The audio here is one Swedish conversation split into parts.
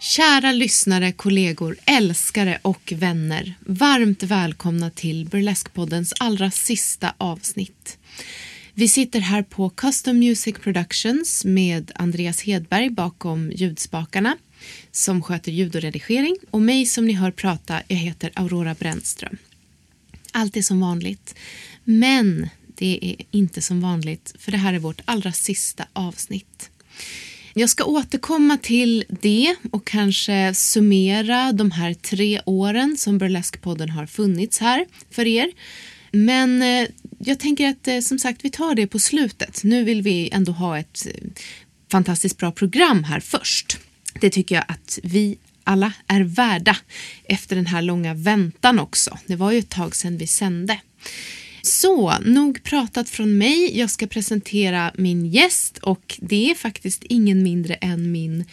Kära lyssnare, kollegor, älskare och vänner. Varmt välkomna till Burlesque-poddens allra sista avsnitt. Vi sitter här på Custom Music Productions med Andreas Hedberg bakom ljudspakarna som sköter ljud och redigering och mig som ni hör prata, jag heter Aurora Brännström. Allt är som vanligt, men det är inte som vanligt för det här är vårt allra sista avsnitt. Jag ska återkomma till det och kanske summera de här tre åren som Burlesque-podden har funnits här för er. Men eh, jag tänker att eh, som sagt vi tar det på slutet. Nu vill vi ändå ha ett eh, fantastiskt bra program här först. Det tycker jag att vi alla är värda efter den här långa väntan också. Det var ju ett tag sedan vi sände. Så, nog pratat från mig. Jag ska presentera min gäst och det är faktiskt ingen mindre än min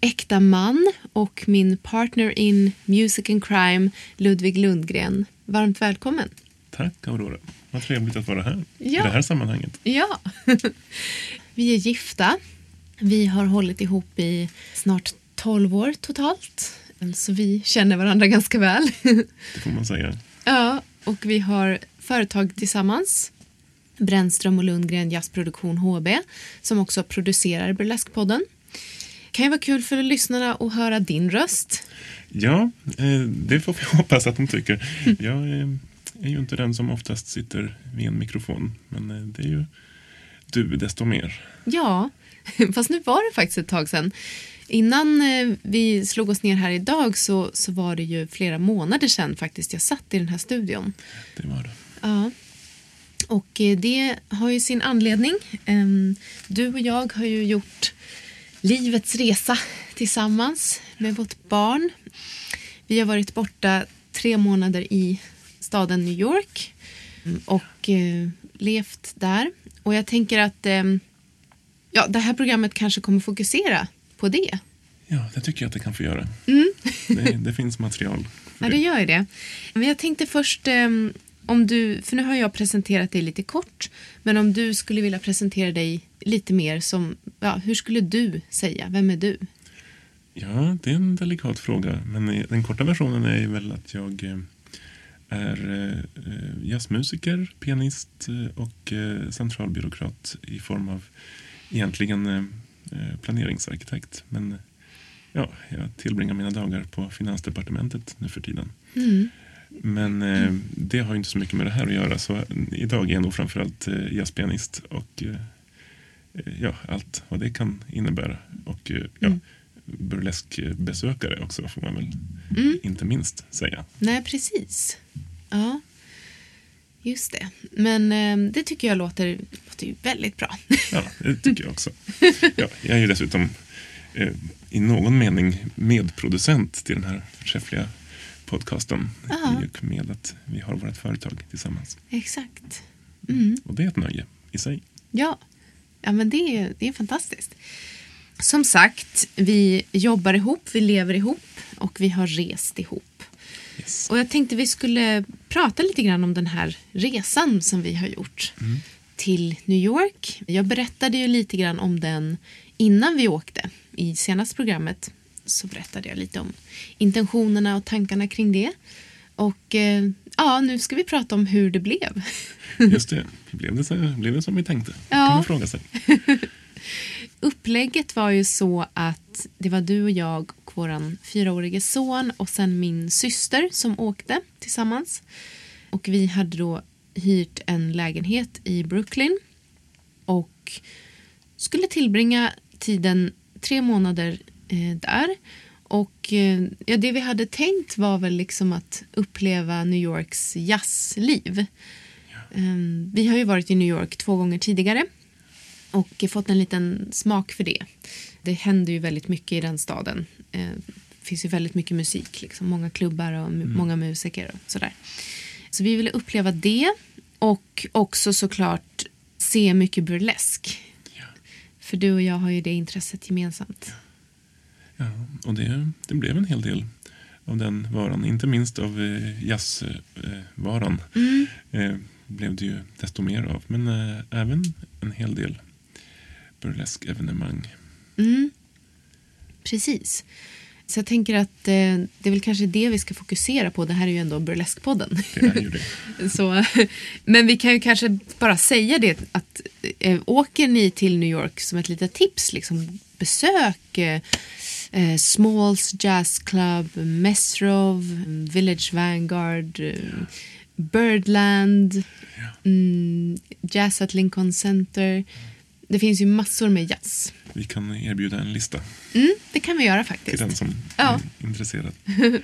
äkta man och min partner in Music and Crime, Ludvig Lundgren. Varmt välkommen. Tack Aurora. Vad trevligt att vara här Ja. i det här sammanhanget. Ja. vi är gifta. Vi har hållit ihop i snart 12 år totalt. Så vi känner varandra ganska väl. Det får man säga. ja, och vi har företag tillsammans. Brännström och Lundgren Jazzproduktion HB som också producerar Burlesque-podden. Kan ju vara kul för lyssnarna att höra din röst. Ja, eh, det får vi hoppas att de tycker. Jag eh, är ju inte den som oftast sitter vid en mikrofon. Men eh, det är ju du desto mer. Ja, fast nu var det faktiskt ett tag sedan. Innan vi slog oss ner här idag så, så var det ju flera månader sedan faktiskt jag satt i den här studion. Det var det. Ja. Och eh, det har ju sin anledning. Ehm, Du och jag har ju gjort livets resa tillsammans med vårt barn. Vi har varit borta tre månader i staden New York mm, och eh, levt där. Och jag tänker att ehm, ja, det här programmet kanske kommer fokusera på det. Ja, det tycker jag att det kan få göra. det, det finns material. Ja, det gör ju det. Men jag tänkte först ehm, om du, för nu har jag presenterat dig lite kort, men om du skulle vilja presentera dig lite mer som, ja, hur skulle du säga? Vem är du? Ja, det är en delikat fråga. Men den korta versionen är väl att jag eh, är eh, jazzmusiker, pianist eh, och centralbyråkrat i form av egentligen planeringsarkitekt. Men ja, jag tillbringar mina dagar på Finansdepartementet nu för tiden. Men eh, det har ju inte så mycket med det här att göra. Så idag är jag nog framförallt eh, jazzpianist och eh, eh, ja, allt vad det kan innebära. Och eh, ja, burleskbesökare också får man väl inte minst säga. Nej, precis. Ja, just det. Men eh, det tycker jag låter, låter ju väldigt bra. Ja, det tycker jag också. Ja, jag är ju dessutom eh, i någon mening medproducent till den här förträffliga podcasten. Ja. I och med att vi har vårt företag tillsammans. Exakt. Och det är ett nöje i sig. Ja, ja men det är, det är fantastiskt. Som sagt, vi jobbar ihop, vi lever ihop och vi har rest ihop. Yes. Och jag tänkte vi skulle prata lite grann om den här resan som vi har gjort till New York. Jag berättade ju lite grann om den innan vi åkte. I senaste programmet så berättade jag lite om intentionerna och tankarna kring det. Och eh, ja, nu ska vi prata om hur det blev. Just det. Blev det, så, blev det som vi tänkte? Ja. kan man fråga sig. Upplägget var ju så att det var du och jag och vår fyraårige son och sen min syster som åkte tillsammans. Och vi hade då hyrt en lägenhet i Brooklyn och skulle tillbringa tiden tre månader där. Och eh, ja, det vi hade tänkt var väl liksom att uppleva New Yorks jazzliv. Um, vi har ju varit i New York två gånger tidigare och fått en liten smak för det. Det händer ju väldigt mycket i den staden. Eh, det finns ju väldigt mycket musik, liksom. många klubbar och mu- många musiker och sådär. Så vi ville uppleva det och också såklart se mycket burlesk. För du och jag har ju det intresset gemensamt. Ja, och det, det blev en hel del av den varan. Inte minst av eh, jazzvaran. Mm. Eh, blev det ju desto mer av. Men eh, även en hel del burlesk-evenemang. Mm. Precis. Så jag tänker att eh, det är väl kanske det vi ska fokusera på. Det här är ju ändå Burleskpodden. Det är ju det. Så, men vi kan ju kanske bara säga det att eh, åker ni till New York som ett litet tips, liksom, besök eh, Smalls Jazz Club, Mesrov, Village Vanguard, eh, Birdland, mm, Jazz at Lincoln Center. Det finns ju massor med jazz. Vi kan erbjuda en lista Mm, det kan vi göra till faktiskt. den som Ja. är intresserad.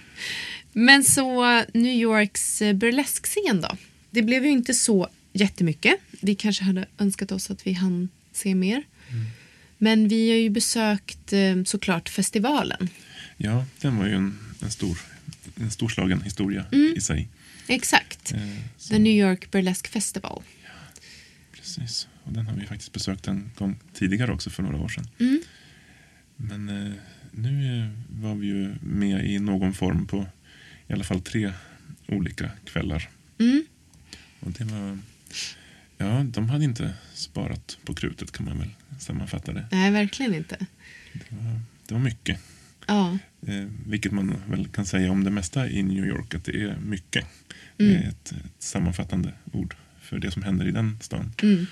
Men så New Yorks eh, burleskscen då? Det blev ju inte så jättemycket. Vi kanske hade önskat oss att vi hann se mer. Men vi har ju besökt eh, såklart festivalen. Ja, den var ju en, en, stor, en storslagen historia Mm. i sig. Exakt. Eh, The New York Burlesque Festival. Precis. Och den har vi faktiskt besökt en gång tidigare också för några år sedan. Mm. Men eh, nu eh, var vi ju med i någon form på i alla fall tre olika kvällar. Mm. Och det var... Ja, de hade inte sparat på krutet kan man väl sammanfatta det. Nej, verkligen inte. Det var, det var mycket. Ja, Eh, vilket man väl kan säga om det mesta i New York, att det är mycket. Mm. Det är ett, ett sammanfattande ord för det som händer i den stan. mm.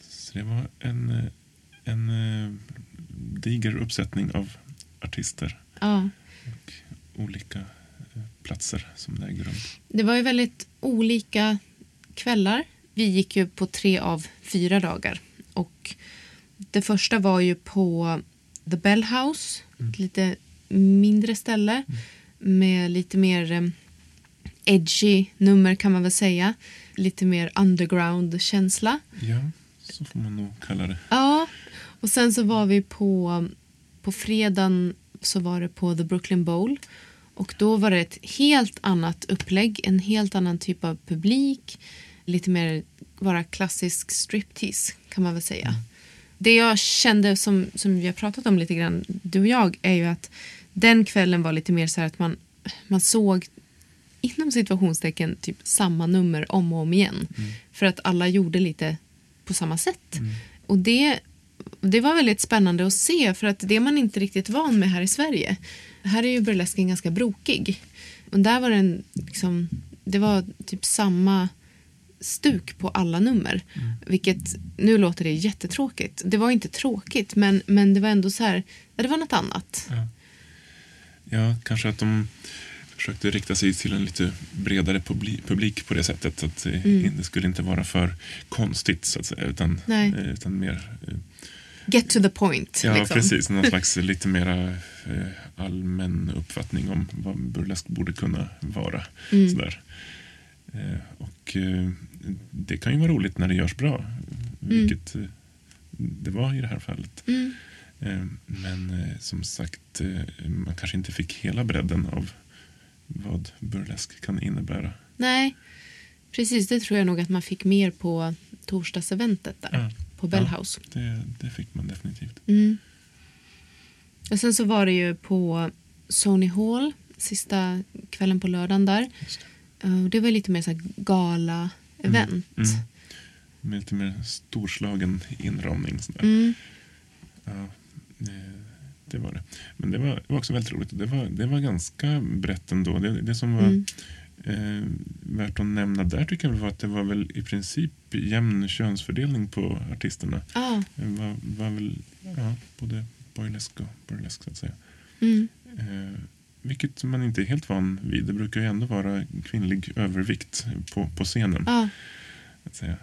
Så det var en, eh, en eh, diger uppsättning av artister ja. och olika eh, platser som det äger rum. Det var ju väldigt olika kvällar. Vi gick ju på tre av fyra dagar. Och det första var ju på The Bell House, ett lite mindre ställe med lite mer eh, edgy nummer kan man väl säga. Lite mer underground-känsla. Ja, så får man nog kalla det. Ja, och sen så var vi på, på fredagen så var det på The Brooklyn Bowl. Och då var det ett helt annat upplägg, en helt annan typ av publik. Lite mer bara klassisk striptease kan man väl säga. Det jag kände som, som vi har pratat om lite grann, du och jag, är ju att den kvällen var lite mer så här att man, man såg inom situationstecken typ samma nummer om och om igen. För att alla gjorde lite på samma sätt. Och det, det var väldigt spännande att se för att det är man inte riktigt van med här i Sverige. Här är ju burlesken ganska brokig. Och där var den liksom, det var typ samma stuk på alla nummer. Vilket, nu låter det jättetråkigt. Det var inte tråkigt men, men det var ändå så här, ja, det var något annat. Ja, kanske att de försökte rikta sig till en lite bredare publi- publik på det sättet. Så att det, Mm. det skulle inte vara för konstigt så att säga. Utan, Nej. eh, utan mer eh, Get to the point. Ja, liksom. precis. Någon slags lite mera eh, allmän uppfattning om vad burlesk borde kunna vara. Mm. Sådär. Eh, och eh, det kan ju vara roligt när det görs bra. Vilket eh, det var i det här fallet. Mm. Men som sagt, man kanske inte fick hela bredden av vad burlesk kan innebära. Nej, precis. Det tror jag nog att man fick mer på torsdagseventet där. Ja. På Bell Ja. Det, det fick man definitivt. Mm. Och sen så var det ju på Sony Hall, sista kvällen på lördagen där. Just det. Uh, det var lite mer så gala-event. Mm. Med lite mer storslagen inramning. Mm. Ja, eh, det var det. Men det var, det var också väldigt roligt. Det var, det var ganska brett ändå. Det, det som var Mm. eh, värt att nämna där tycker jag var att det var väl i princip jämn könsfördelning på artisterna. Ja. Det var, var väl ja, både boylesk och burlesk så att säga. Mm. Eh, vilket man inte är helt van vid. Det brukar ju ändå vara kvinnlig övervikt på, på scenen. Eh,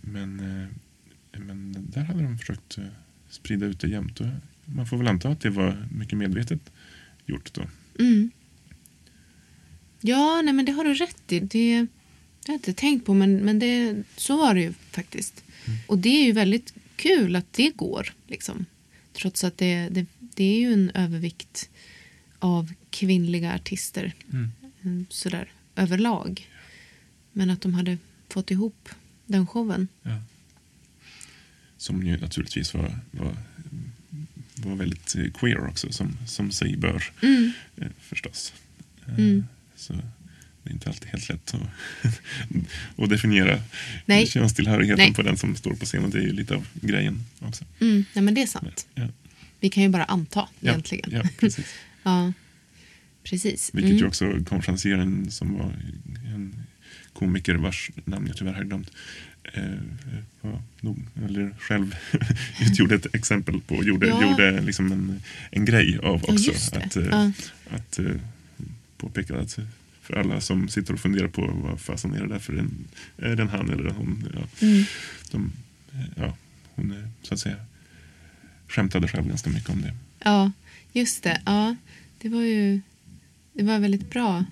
men, eh, men där hade de försökt eh, sprida ut det jämnt. Man får väl anta att det var mycket medvetet gjort då. Mm. Ja, nej men det har du rätt i. Det, det har jag inte tänkt på, men, men det, så var det ju faktiskt. Och det är ju väldigt kul att det går. Liksom. Trots att det, det, det är ju en övervikt av kvinnliga artister Mm. mm, sådär överlag. Men att de hade fått ihop den showen. Ja. Som ju naturligtvis var, var, var väldigt queer också, som, som sig bör Mm. eh, förstås. Eh, Mm. Så det är inte alltid helt lätt att, att definiera Nej. könstillhörigheten Nej. på den som står på scenen. Det är ju lite av grejen också. Mm, nej men det är sant. Ja, Vi kan ju bara anta ja, egentligen. ja precis. Ja, precis. Vilket Mm. ju också konferencieren som var en komiker vars namn jag tyvärr har glömt eh, nog, eller själv utgjorde ett exempel på, gjorde, Ja. gjorde liksom en, en grej av Ja, också. Att, eh, Ja. att eh, påpeka att för alla som sitter och funderar på vad fasen är det där för en, är det en han eller hon? Ja, Mm. de, ja, hon så att säga skämtade själv ganska mycket om det. Ja, just det. Ja, det var ju det var väldigt bra,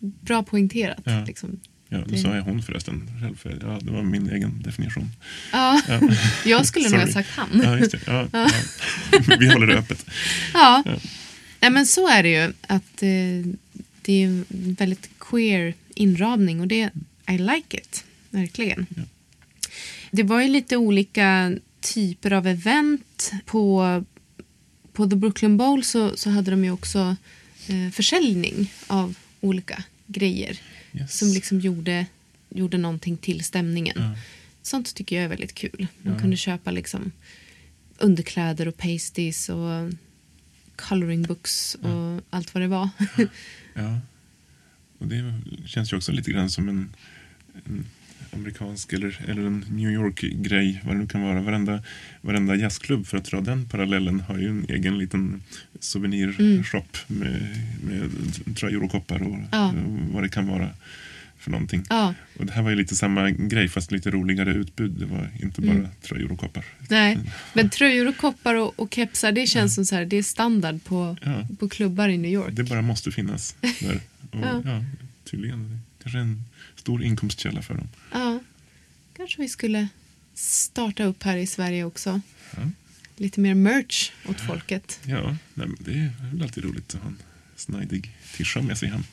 bra poängterat. Ja. Liksom. Ja, Det- sa jag hon förresten själv, för ja, det var min egen definition. Ja, Ja. jag skulle nog ha sagt han. Ja, just det. Ja, ja. Vi håller det öppet. Ja. Ja. Nej, men så är det ju. Att eh, Det är en väldigt queer inramning och det, I like it. Verkligen. Det var ju lite olika typer av event. På, på The Brooklyn Bowl så, så hade de ju också eh, försäljning av olika grejer Yes. som liksom gjorde, gjorde någonting till stämningen. Ja. Sånt tycker jag är väldigt kul. Man Ja. kunde köpa liksom underkläder och pasties och coloring books och allt vad det var. Ja. Och det känns ju också lite grann som en, en amerikansk eller, eller en New York-grej, vad det nu kan vara. Varenda, varenda jazzklubb, för att dra den parallellen, har ju en egen liten souvenirshop med, med tröjor och koppar och, Ja. och vad det kan vara för någonting. ja, Och det här var ju lite samma grej, fast lite roligare utbud. Det var inte bara Mm. tröjor och koppar. nej. Men tröjor och koppar och, och kepsar, det känns som så här, det är standard på, Ja. på klubbar i New York. Det bara måste finnas där. Och, Ja. ja. tydligen. Kanske en stor inkomstkälla för dem. Ja. Kanske vi skulle starta upp här i Sverige också. Ja. Lite mer merch åt folket. Ja, nej, det är väl alltid roligt att ha en snajdig tischa med sig hem.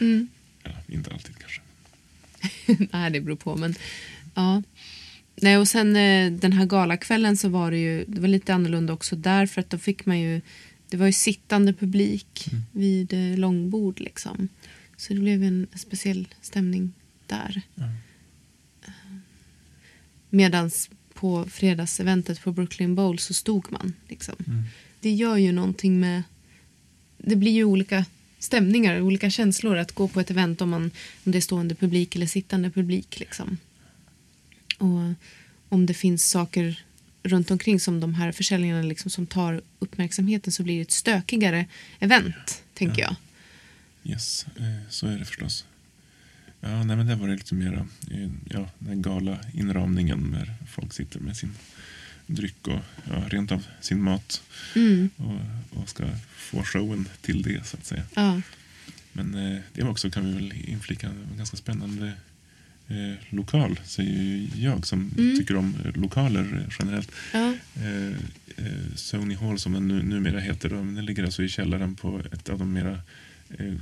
Mm. Ja, inte alltid kanske. Nej, det beror på. Men, ja. Nej, och sen eh, den här galakvällen så var det ju det var lite annorlunda också där för att då fick man ju det var ju sittande publik vid eh, långbord liksom. Så det blev en speciell stämning där. Ja. Medans på fredagseventet på Brooklyn Bowl så stod man. Liksom. Mm. Det gör ju någonting med... Det blir ju olika stämningar, olika känslor att gå på ett event om, man, om det är stående publik eller sittande publik. Liksom. Och om det finns saker runt omkring som de här försäljningarna liksom, som tar uppmärksamheten så blir det ett stökigare event, tänker jag. Yes, eh, så är det förstås. Ja, nej, men där var det lite mera eh, ja, den gala inramningen där folk sitter med sin dryck och ja, rent av sin mat Mm. och, och ska få showen till det så att säga. Ja. Men eh, det var också, kan vi väl inflika, en ganska spännande eh, lokal, säger jag som Mm. tycker om lokaler generellt. Ja. Eh, eh, Sony Hall som den nu, numera heter, den ligger alltså i källaren på ett av de mera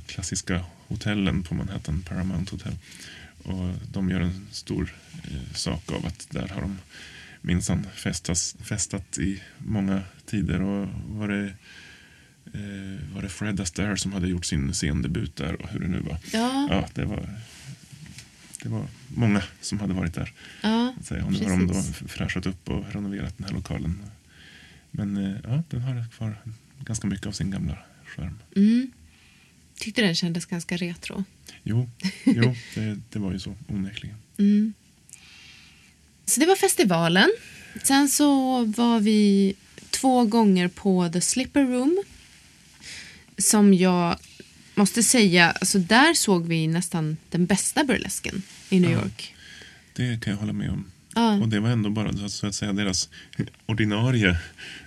klassiska hotellen på Manhattan, Paramount Hotel. Och de gör en stor eh, sak av att där har de minsann festat i många tider. Och var det, eh, var det Fred Astaire som hade gjort sin scendebut där och hur det nu var. Ja. Ja, det var, det var många som hade varit där. Ja. att säga. Och nu har de då fräschat upp och renoverat den här lokalen. Men eh, ja, den har kvar ganska mycket av sin gamla skärm. Mm. Tyckte den kändes ganska retro. Jo, jo det, det var ju så onekligen. Så det var festivalen. Sen så var vi två gånger på The Slipper Room. Som jag måste säga, alltså där såg vi nästan den bästa burlesken i New Ja. York. Det kan jag hålla med om. Ja. Och det var ändå bara så att säga deras ordinarie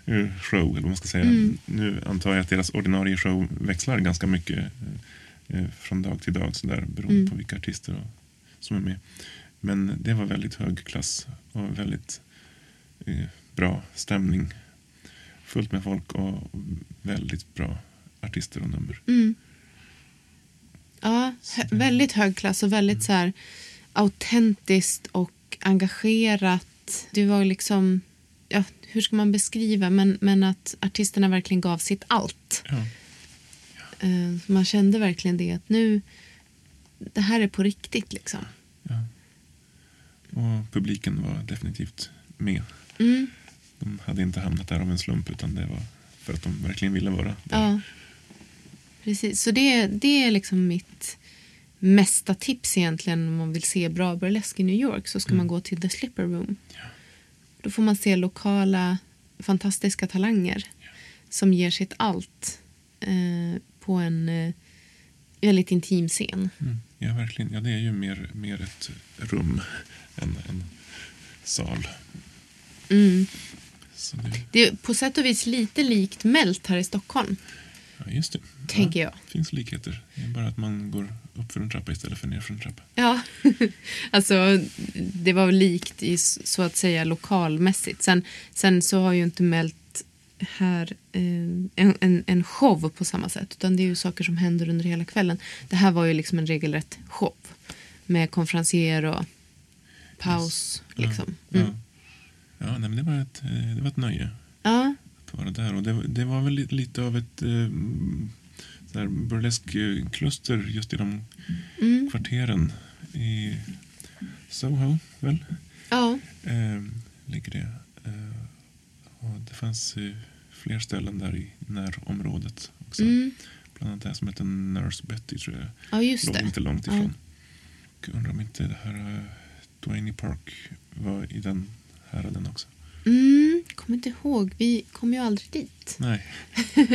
eh, show. Eller man ska säga. Mm. Nu antar jag att deras ordinarie show växlar ganska mycket eh, eh, från dag till dag så där, beroende Mm. på vilka artister och, som är med. Men det var väldigt hög klass och väldigt eh, bra stämning. Fullt med folk och väldigt bra artister och nummer. Mm. Ja, hö- väldigt hög klass och väldigt så här autentiskt och engagerat. Det var liksom, ja, hur ska man beskriva, men, men att artisterna verkligen gav sitt allt. Ja, Eh, så man kände verkligen det att nu, det här är på riktigt liksom. ja. Och publiken var definitivt med. Mm, De hade inte hamnat där av en slump utan det var för att de verkligen ville vara där. ja. Precis, så det, det är liksom mitt mesta tips egentligen om man vill se bra burlesk i New York så ska man gå till The Slipper Room. Då får man se lokala fantastiska talanger som ger sitt allt eh, på en eh, väldigt intim scen. Mm, ja, verkligen. Ja, det är ju mer, mer ett rum än en sal. Mm. Det, Det är på sätt och vis lite likt Melt här i Stockholm. Ja, just det. Tänker jag. Det finns likheter. Det är bara att man går upp för en trappa istället för ner för en trappa. Ja, alltså det var likt i så att säga lokalmässigt. Sen, sen så har ju inte Melt här eh, en, en, en show på samma sätt utan det är ju saker som händer under hela kvällen. Det här var ju liksom en regelrätt show med konferencier och paus. Liksom. Ja, Mm. ja. ja nej, men det, var ett, eh, det var ett nöje Ja, att vara där. Och det, var- det var väl lite, lite av ett eh, burleskkluster just i de mm. kvarteren i Soho, väl? ja. Eh, ligger det. Eh, och det fanns eh, fler ställen där i närområdet också. Mm. Bland annat det som heter Nurse Betty tror jag. ja just Låg det. inte långt Ja. ifrån. Och undrar om inte det här uh, Dwayne Park var i den häraden också. Mm, kommer inte ihåg, vi kom ju aldrig dit. Nej,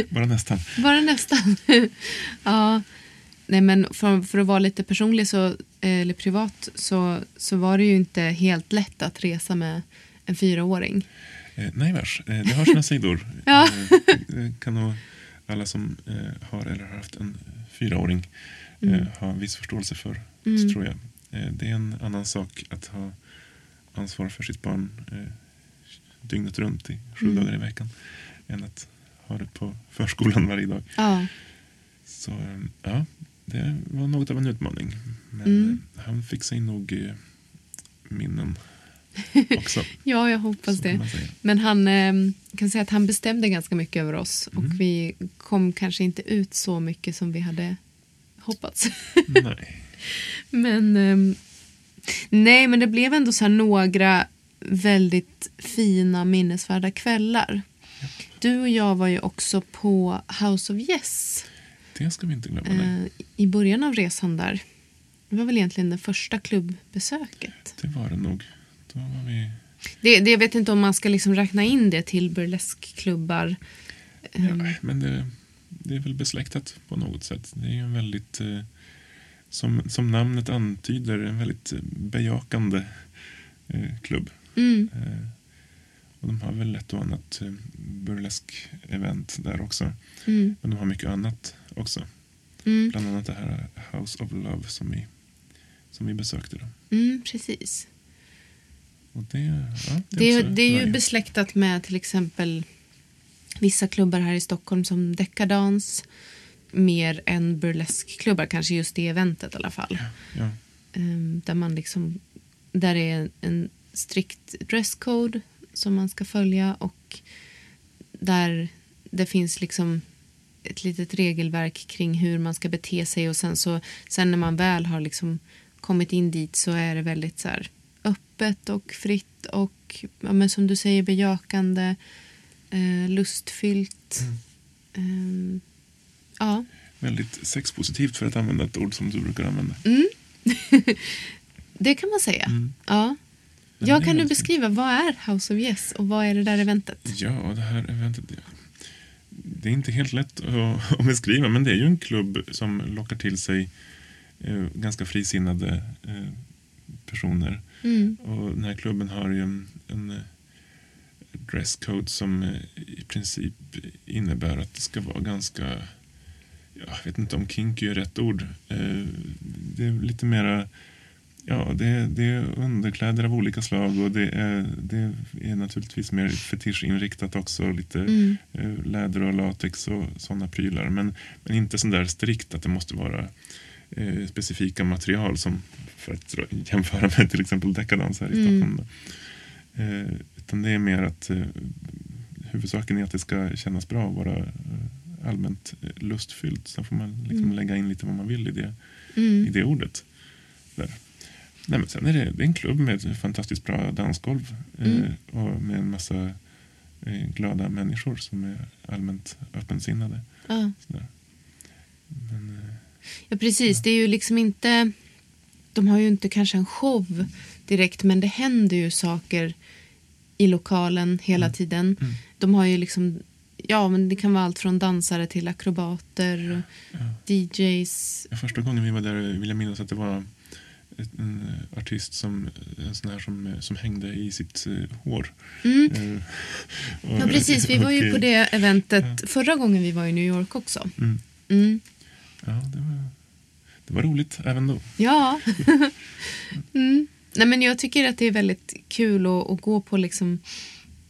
bara nästan. Bara nästan. ja. Nej, men för, för att vara lite personlig så, eller privat så, så var det ju inte helt lätt att resa med en fyraåring. Eh, nej vars, eh, det har sina sidor. Ja. Eh, kan nog alla som eh, har eller har haft en fyraåring eh, ha viss förståelse för, Mm. tror jag. Eh, det är en annan sak att ha ansvar för sitt barn eh, dygnet runt i sju Mm. dagar i veckan än att ha det på förskolan varje dag. Ja. Så eh, ja, det var något av en utmaning. Men Mm. eh, han fick sig nog minnen också. ja, jag hoppas det. Men han eh, kan säga att han bestämde ganska mycket över oss Mm. och vi kom kanske inte ut så mycket som vi hade hoppats. Nej. Men nej, men det blev ändå så några väldigt fina minnesvärda kvällar. Du och jag var ju också på House of Yes Det ska vi inte glömma. eh, i början av resan där. Det var väl egentligen det första klubbbesöket. Det var det nog. Då var vi... Det, det, jag vet inte om man ska liksom räkna in det till burleskklubbar. Ehm, Ja, men det, det är väl besläktat på något sätt. Det är ju en väldigt, eh, som, som namnet antyder, en väldigt eh, bejakande eh, klubb. Mm, Eh, och de har väl ett och annat eh, burlesk-event där också. mm, Men de har mycket annat också. mm, Bland annat det här House of Love som vi, som vi besökte. Då. mm, precis. Och det, ja, det, Det, också det är ju besläktat med till exempel vissa klubbar här i Stockholm som Decadans. Mer än burleskklubbar, kanske just det eventet i alla fall. Ja, Ehm, där man liksom, där är en, en strikt dresscode som man ska följa och där det finns liksom ett litet regelverk kring hur man ska bete sig och sen så sen när man väl har liksom kommit in dit så är det väldigt så här öppet och fritt och ja, men som du säger bejakande, eh, lustfyllt. Ehm, ja, väldigt sexpositivt för att använda ett ord som du brukar använda. Det kan man säga. Mm. Ja. Ja, kan du beskriva, vad är House of Yes och vad är det där eventet? Ja, det här eventet. det- Det är inte helt lätt att, beskriva, men det är ju en klubb som lockar till sig eh, ganska frisinnade eh, personer. Mm. Och den här klubben har ju en, en eh, dresscode som i princip innebär att det ska vara ganska, ja, jag vet inte om kinky är rätt ord. Det är lite mera, ja det, det är underkläder av olika slag och det är, det är naturligtvis mer fetischinriktat också. Lite Mm. eh, läder och latex och sådana prylar. Men, men inte så där strikt att det måste vara eh, specifika material som för att jämföra med till exempel dekadans här i Mm. Stockholm. Eh, utan det är mer att eh, huvudsaken är att det ska kännas bra och vara eh, allmänt eh, lustfyllt. Sen får man liksom Mm. lägga in lite vad man vill i det, Mm. i det ordet. Där. Nej, men sen är det, det är en klubb med fantastiskt bra dansgolv eh, Mm. och med en massa eh, glada människor som är allmänt öppensinnade. Ja. Men, eh, ja, precis. Det är ju liksom inte... De har ju inte kanske en show direkt, men det händer ju saker i lokalen hela tiden. Mm. De har ju liksom... Ja, men det kan vara allt från dansare till akrobater, ja. DJs. Ja, Första gången vi var där vill jag minnas att det var en eh, artist som, en sån här som, eh, som hängde i sitt eh, hår. Mm. Eh, och- Ja, precis. Vi var ju och, på eh, det eventet förra gången vi var i New York också. Mm, Mm. ja, det var, det var roligt även då. Ja. mm. Nej, men jag tycker att det är väldigt kul att, att gå på liksom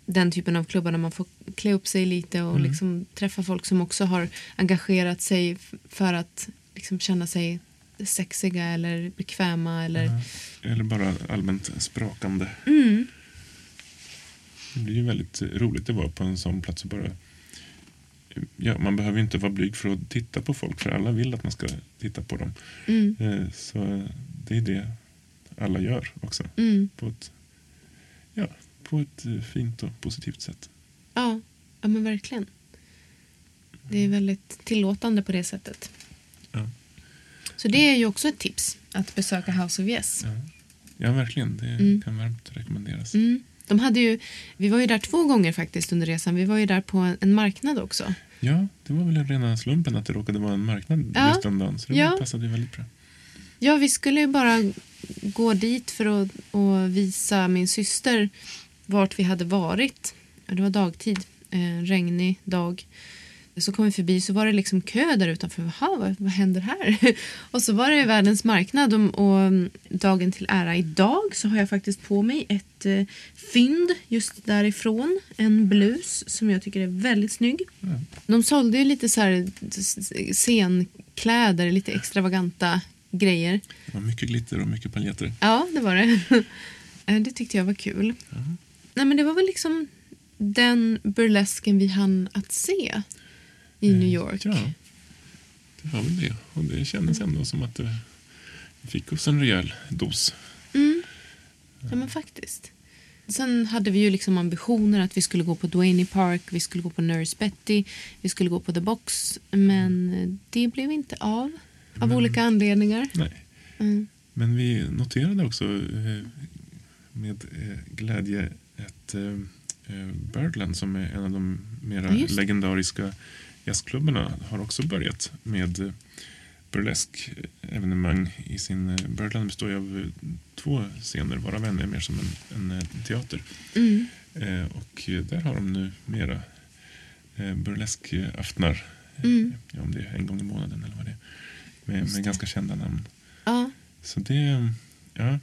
den typen av klubbar där man får klä upp sig lite och Mm. liksom träffa folk som också har engagerat sig för att liksom känna sig sexiga eller bekväma. Eller... Eller bara allmänt sprakande. Mm. Det blir ju väldigt roligt att vara på en sån plats och bara Ja, man behöver inte vara blyg för att titta på folk för alla vill att man ska titta på dem. Mm. Eh, Så det är det alla gör också. Mm. På ett, ja, på ett fint och positivt sätt. Ja. ja, men verkligen. Det är väldigt tillåtande på det sättet. Ja. Så det är ju också ett tips, att besöka House of Yes. Ja, ja verkligen. Det Mm. kan varmt rekommenderas. Mm. De hade ju, vi var ju där två gånger faktiskt under resan. Vi var ju där på en, marknad också. Ja, det var väl rena slumpen att det råkade vara en marknad Ja. just den dagen. Så det Ja. passade ju väldigt bra. Ja, vi skulle ju bara gå dit för att, att visa min syster vart vi hade varit. Det var dagtid, en regnig dag. Så kom vi förbi så var det liksom kö där utanför. Jaha, vad, vad händer här? Och så var det världens marknad och, och dagen till ära idag så har jag faktiskt på mig ett eh, fynd just därifrån. En blus som jag tycker är väldigt snygg. Ja. De sålde ju lite så här scenkläder, lite extravaganta grejer. Det var mycket glitter och mycket paljetter. Ja, det var det. Eh, det tyckte jag var kul. Nej, men det var väl liksom den burlesken vi hann att se i New York. Ja, det var väl det. Och det kändes ändå som att det fick oss en rejäl dos. Mm. Ja, men faktiskt. Sen hade vi ju liksom ambitioner att vi skulle gå på Duane Park, vi skulle gå på Nurse Betty, vi skulle gå på The Box. Men det blev inte av. Av Men- olika anledningar. Nej. Mm. Men vi noterade också eh, med eh, glädje att eh, Birdland som är en av de mera Ja, legendariska jazzklubbarna har också börjat med eh, burlesk evenemang i sin... eh, Birdland består ju av eh, två scener varav en är mer som en, en eh, teater. Mm. Eh, och eh, där har de nu mera eh, burleskaftnar. Mm. Ja, om det är en gång i månaden eller vad det är. Med, med ganska kända namn. Ja. Så det, ja, eh,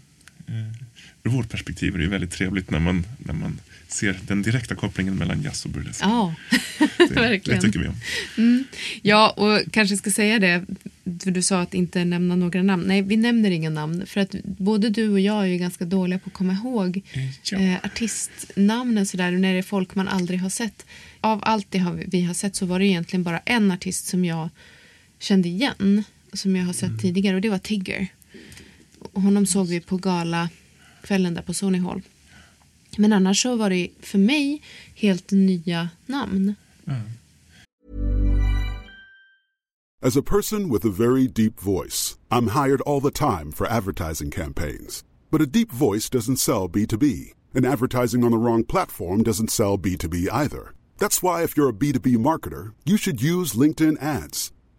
ur vårt perspektiv är det ju väldigt trevligt när man, när man ser den direkta kopplingen mellan jazz och burlesk. ja. det, det verkligen. tycker vi om. Mm. Ja, och kanske ska säga det, för du sa att inte nämna några namn. Nej, vi nämner inga namn. För att både du och jag är ju ganska dåliga på att komma ihåg Ja, eh, artistnamnen sådär, när det är folk man aldrig har sett. Av allt det har vi, vi har sett så var det egentligen bara en artist som jag kände igen, som jag har sett tidigare, och det var Tigger. Honom såg vi på gala kvällen där på Sony Hall. Men annars så var det för mig helt nya namn. ja. As a person with a very deep voice, I'm hired all the time for advertising campaigns. But a deep voice doesn't sell B2B, and advertising on the wrong platform doesn't sell B2B either. That's why, if you're a B2B marketer, you should use LinkedIn ads.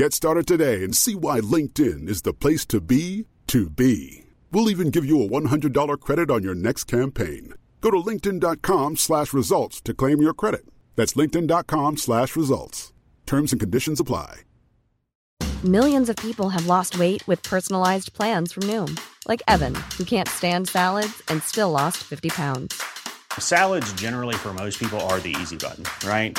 Get started today and see why LinkedIn is the place to be to be. We'll even give you a $100 credit on your next campaign. Go to linkedin.com slash results to claim your credit. That's linkedin.com slash results. Terms and conditions apply. Millions of people have lost weight with personalized plans from Noom, like Evan, who can't stand salads and still lost 50 pounds. Salads, generally, for most people, are the easy button, right?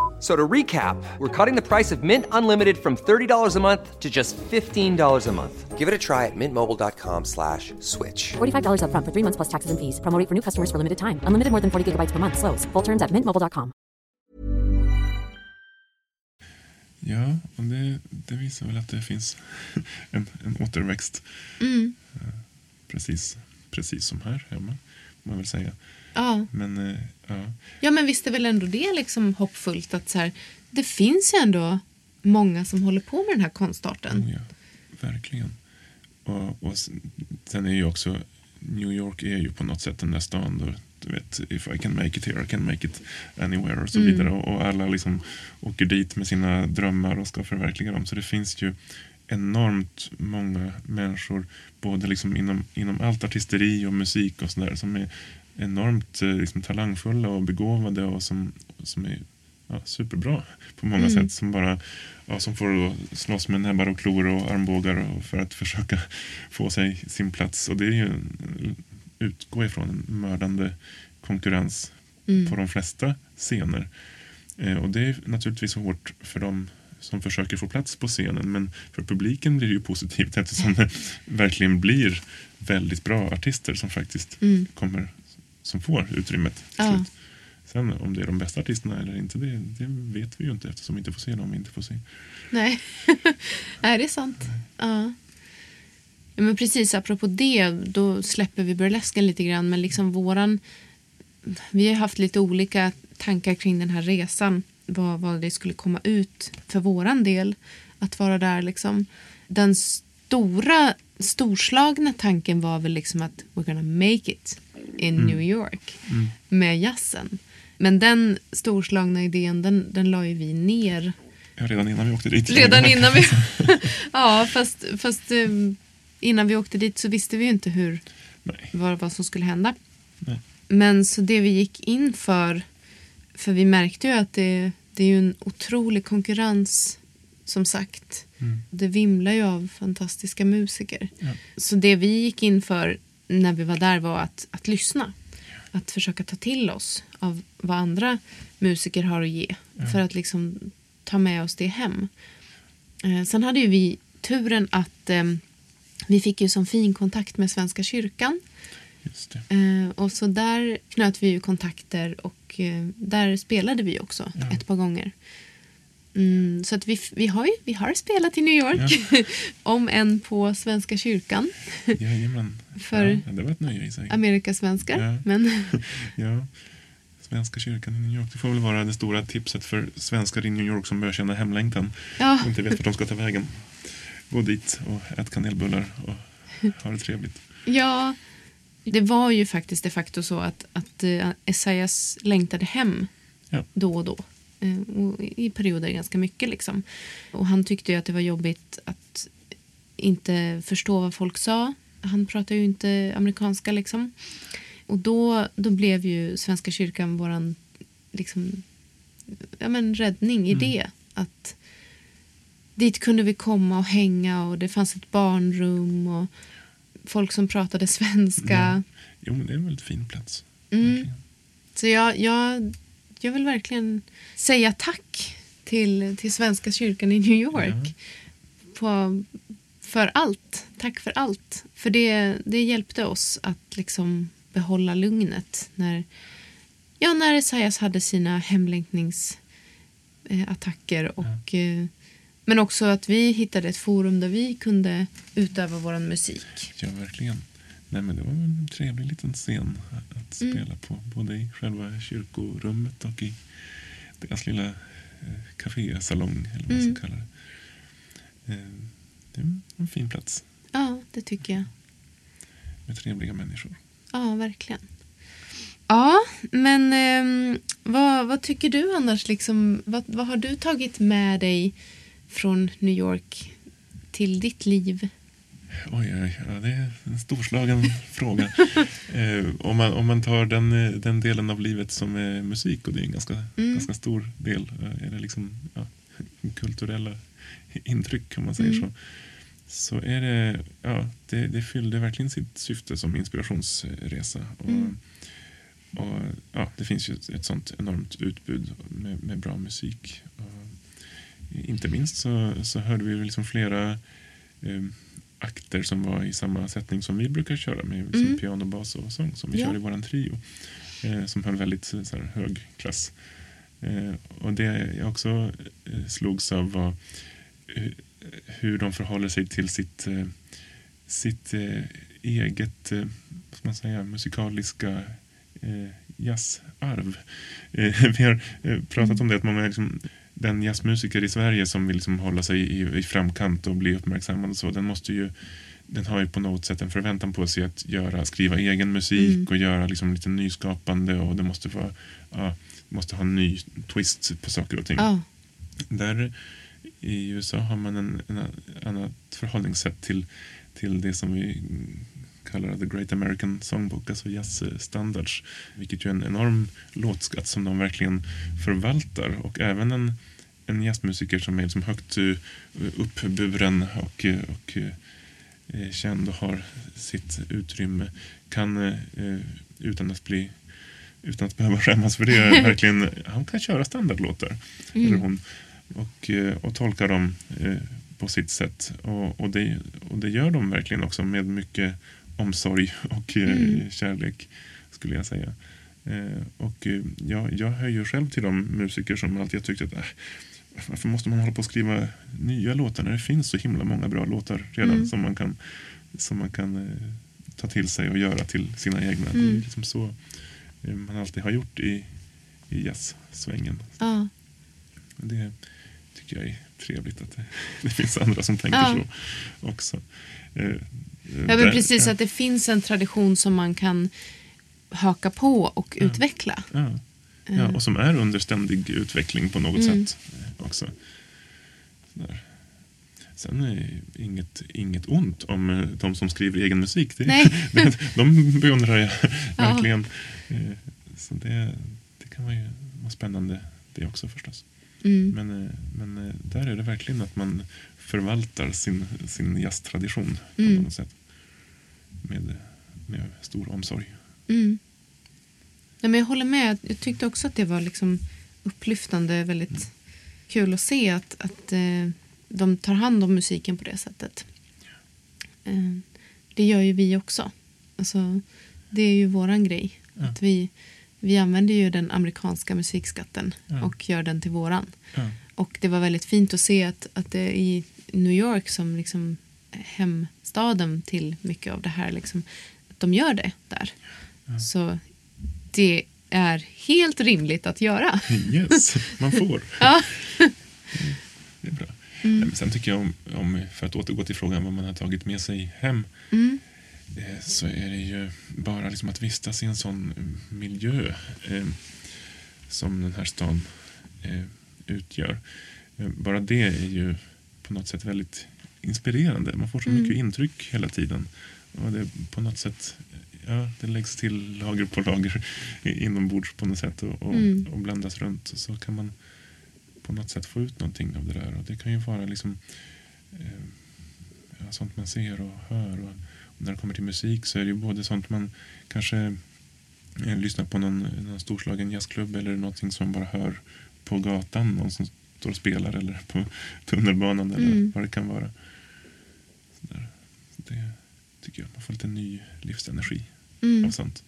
F- So to recap, we're cutting the price of Mint Unlimited from $30 a month to just $15 a month. Give it a try at mintmobile.com slash switch. $45 upfront for three months plus taxes and fees. Promo rate for new customers for limited time. Unlimited more than 40 gigabytes per month. Slows. Full terms at mintmobile.com. Ja, och det, det visar väl att det finns en, en återväxt. Mm. Eh, Precis, precis som här hemma, får man väl säga. Ja. Men ja, men visst är väl ändå det liksom hoppfullt att så här, det finns ju ändå många som håller på med den här konstarten. oh ja, verkligen. Och, och sen- är ju också, New York är ju på något sätt den där stan då, du vet, if I can make it here, I can make it anywhere och så vidare. Och, och alla liksom åker dit med sina drömmar och ska förverkliga dem. Så det finns ju enormt många människor, både liksom inom, inom allt artisteri och musik och sådär, som är enormt eh, liksom, talangfulla och begåvade och som, som är ja, superbra på många sätt. Som bara ja, som får slåss med näbbar och klor och armbågar och för att försöka få sig sin plats. Och det är ju utgå ifrån en mördande konkurrens på de flesta scener. Eh, och det är naturligtvis hårt för dem som försöker få plats på scenen men för publiken blir det ju positivt eftersom det verkligen blir väldigt bra artister som faktiskt kommer som får utrymmet till Ja. slut. Sen om det är de bästa artisterna eller inte, det, det vet vi ju inte eftersom vi inte får se dem vi inte får se. Nej, Nej det är sant. Ja. Ja, men precis, apropå det, då släpper vi burlesken lite grann. Men liksom våran... Vi har haft lite olika tankar kring den här resan. Vad, vad det skulle komma ut för våran del att vara där. Liksom. Den stora, storslagna tanken var väl liksom att we're gonna make it in New York med jazzen. Men den storslagna idén, den, den la ju vi ner Ja, redan innan vi åkte dit. Redan innan vi... ja, fast, fast eh, innan vi åkte dit så visste vi ju inte hur, Nej. vad, vad som skulle hända. Nej. Men så det vi gick in för, för vi märkte ju att det, det är ju en otrolig konkurrens som sagt. Det vimlar ju av fantastiska musiker. Så det vi gick in för när vi var där var att, att lyssna. Att försöka ta till oss av vad andra musiker har att ge. För att liksom ta med oss det hem. Eh, sen hade ju vi turen att eh, vi fick ju som fin kontakt med Svenska kyrkan. Eh, och så där knöt vi ju kontakter och eh, där spelade vi också ett par gånger. Mm, så att vi, vi, har ju, vi har spelat i New York, om än på Svenska kyrkan. Jajamän. För- ja, det var ett nöje i sig. Amerikasvenskar. Ja. Men Ja. Svenska kyrkan i New York. Det får väl vara det stora tipset för svenskar i New York som börjar känna hemlängtan Ja. och inte vet vart de ska ta vägen. Gå dit och ät kanelbullar och ha det trevligt. ja, det var ju faktiskt de facto så att, att eh, Esaias längtade hem Ja. då och då. Eh, I perioder ganska mycket. Liksom. Och han tyckte att det var jobbigt att inte förstå vad folk sa. Han pratar ju inte amerikanska. liksom. Och då, då blev ju Svenska kyrkan våran liksom, ja, men räddning i det. Att dit kunde vi komma och hänga och det fanns ett barnrum och folk som pratade svenska. Ja. Jo, men det är en väldigt fin plats. Mm. Så jag, jag, jag vill verkligen säga tack till, till Svenska kyrkan i New York. På, för allt. Tack för allt. För det, det hjälpte oss att liksom behålla lugnet när, ja, när Esaias hade sina hemlängtningsattacker. Och, eh, men också att vi hittade ett forum där vi kunde utöva vår musik. Ja, verkligen. Nej, men det var en trevlig liten scen att- Mm. spela på. Både i själva kyrkorummet och i deras lilla eh, kafésalong, eller vad man Mm. ska kalla det. Eh, det är en fin plats Ja, det tycker jag. med trevliga människor. Ja, verkligen. Ja, men ehm, vad, vad tycker du annars? Liksom, vad, vad har du tagit med dig från New York till ditt liv? Oj, oj, ja, det är en storslagen fråga. Eh, om, man, om man tar den, eh, den delen av livet som är musik, och det är en ganska, Mm. ganska stor del, eh, eller liksom ja, kulturella intryck om man säger Mm. så. Så är det, ja, det, det fyllde verkligen sitt syfte som inspirationsresa. Och, Mm. och, ja, det finns ju ett, ett sånt enormt utbud med, med bra musik. Och, inte minst så, så hörde vi liksom flera eh, akter som var i samma sättning som vi brukar köra med liksom Mm. piano, bas och sång som vi Ja. kör i våran trio. Eh, som höll väldigt eh, så här, hög klass. Eh, och det jag också eh, slogs av var eh, hur de förhåller sig till sitt, eh, sitt eh, eget eh, man säga, musikaliska jazzarv. Vi har pratat om det att många liksom, den jazzmusiker i Sverige som vill liksom hålla sig i, i framkant och bli uppmärksammad och så, den måste ju den har ju på något sätt en förväntan på sig att göra, skriva egen musik Mm. och göra liksom lite nyskapande och det måste vara ja, måste ha en ny twist på saker och ting. Ja, Där i USA har man en, en annat förhållningssätt till, till det som vi kallar The Great American Songbook, alltså jazzstandards. Vilket ju är en enorm låtskatt som de verkligen förvaltar. Och även en, en jazzmusiker som är liksom högt eh, uppburen och, eh, och eh, känd och har sitt utrymme kan eh, utan att bli utan att behöva skämmas för det. verkligen, han kan köra standardlåtar. Eller hon, och, och tolka dem eh, på sitt sätt. Och, och, det, och det gör de verkligen också med mycket omsorg och eh, Mm. kärlek skulle jag säga. Eh, och eh, jag, jag hör ju själv till de musiker som alltid har tyckt att äh, varför måste man hålla på och skriva nya låtar när det finns så himla många bra låtar redan Mm. som man kan, som man kan ta till sig och göra till sina egna. Det är Mm. liksom så man alltid har gjort i, i jazzsvängen. ja. Det tycker jag är trevligt att det, det finns andra som tänker Ja. så också. Eh, eh, ja men där- precis ja, att det finns en tradition som man kan haka på och utveckla. Ja. Ja, och som är under ständig utveckling på något Mm. sätt eh, också. Sådär. Sen är inget, inget ont om eh, de som skriver egen musik. Det, Nej. det, de beundrar jag verkligen. Eh, Så det, det kan vara, ju, vara spännande det också förstås. Mm. Men, eh, men eh, där är det verkligen att man förvaltar sin, sin jazztradition på Mm. något sätt. Med, med stor omsorg. Mm. Nej, men jag håller med. Jag tyckte också att det var liksom upplyftande, väldigt kul att se att, att eh, de tar hand om musiken på det sättet. Eh, det gör ju vi också. Alltså, det är ju våran grej. Ja. Att vi, vi använder ju den amerikanska musikskatten Ja. och gör den till våran. Ja. Och det var väldigt fint att se att, att det är i New York som liksom hemstaden till mycket av det här, liksom, att de gör det där. Så det är helt rimligt att göra. Yes, man får. Ja. Det är bra. Men sen tycker jag om, om, för att återgå till frågan vad man har tagit med sig hem. Mm. eh, Så är det ju bara liksom att vistas i en sån miljö. eh, som den här stan eh, utgör. Eh, bara det är ju på något sätt väldigt inspirerande. Man får så mycket intryck hela tiden. Och det på något sätt ja, det läggs till lager på lager inombords på något sätt och, och, och blandas runt. Så kan man på något sätt få ut någonting av det där. Och det kan ju vara liksom eh, sånt man ser och hör. Och, och när det kommer till musik så är det ju både sånt man kanske eh, lyssnar på någon, någon storslagen jazzklubb eller någonting som man bara hör på gatan. Någon som står och spelar eller på tunnelbanan eller vad det kan vara. Där. Det tycker jag. Man får lite ny livsenergi av sånt.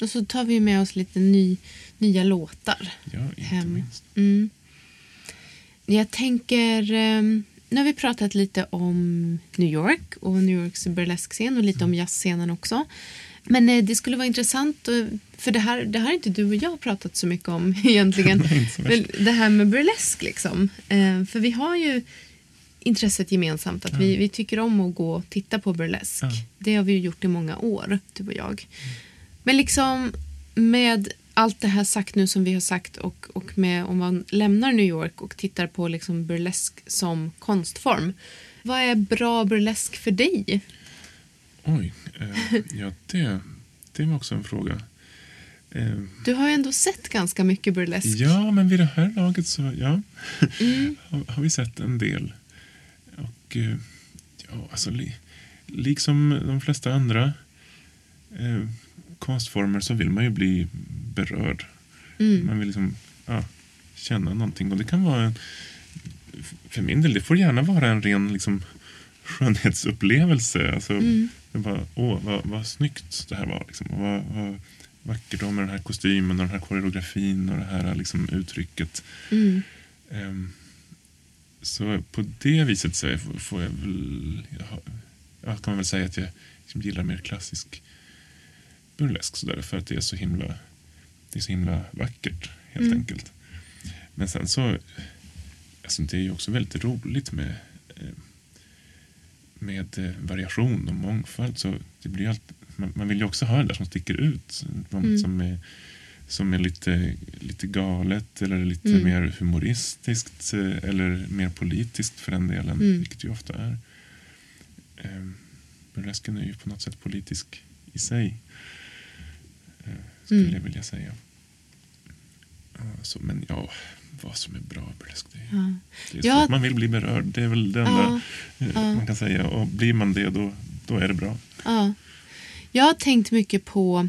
Och så tar vi med oss lite ny, nya låtar. Ja, inte hem. minst. Mm. Jag tänker... ehm, Nu har vi pratat lite om New York och New Yorks burleskscen och lite om jazzscenen också. Men eh, det skulle vara intressant, för det här, det här har inte du och jag pratat så mycket om egentligen. Nej, det här med burlesk liksom. Eh, För vi har ju intresset gemensamt att vi, vi tycker om att gå och titta på burlesk. Ja. Det har vi gjort i många år, du och jag. Men liksom med allt det här sagt nu som vi har sagt och, och med om man lämnar New York och tittar på liksom burlesk som konstform. Vad är bra burlesk för dig? Oj, eh, ja det, det var också en fråga. Eh, Du har ju ändå sett ganska mycket burlesk. ja, men vid det här laget så ja, har, har vi sett en del. Och eh, ja, alltså li, liksom de flesta andra eh, konstformer så vill man ju bli berörd. Man vill liksom ja, känna någonting. Och det kan vara en, för min del, det får gärna vara en ren liksom, skönhetsupplevelse. Alltså, det bara, åh, vad, vad snyggt det här var. Liksom. Och vad, vad vackert det var med den här kostymen och den här koreografin och det här liksom, uttrycket. Ehm, så på det viset så får- jag väl... Jag, kan väl säga att jag liksom gillar mer klassisk burlesk sådär, för att det är så himla, det är så himla vackert helt enkelt. Men sen så, alltså det är ju också väldigt roligt med, eh, med eh, variation och mångfald. Så det blir allt, man, man vill ju också ha det där som sticker ut. Som, som är, som är lite, lite galet eller lite mer humoristiskt eh, eller mer politiskt för den delen, vilket det ju ofta är. Eh, burlesken är ju på något sätt politisk i sig, eh, skulle jag vilja säga. Ja, så, men ja, vad som är bra burlesk, det är, Ja. det är Ja. man vill bli berörd. Det är väl det enda eh, man kan säga. Och blir man det, då, då är det bra. Ja. Jag har tänkt mycket på,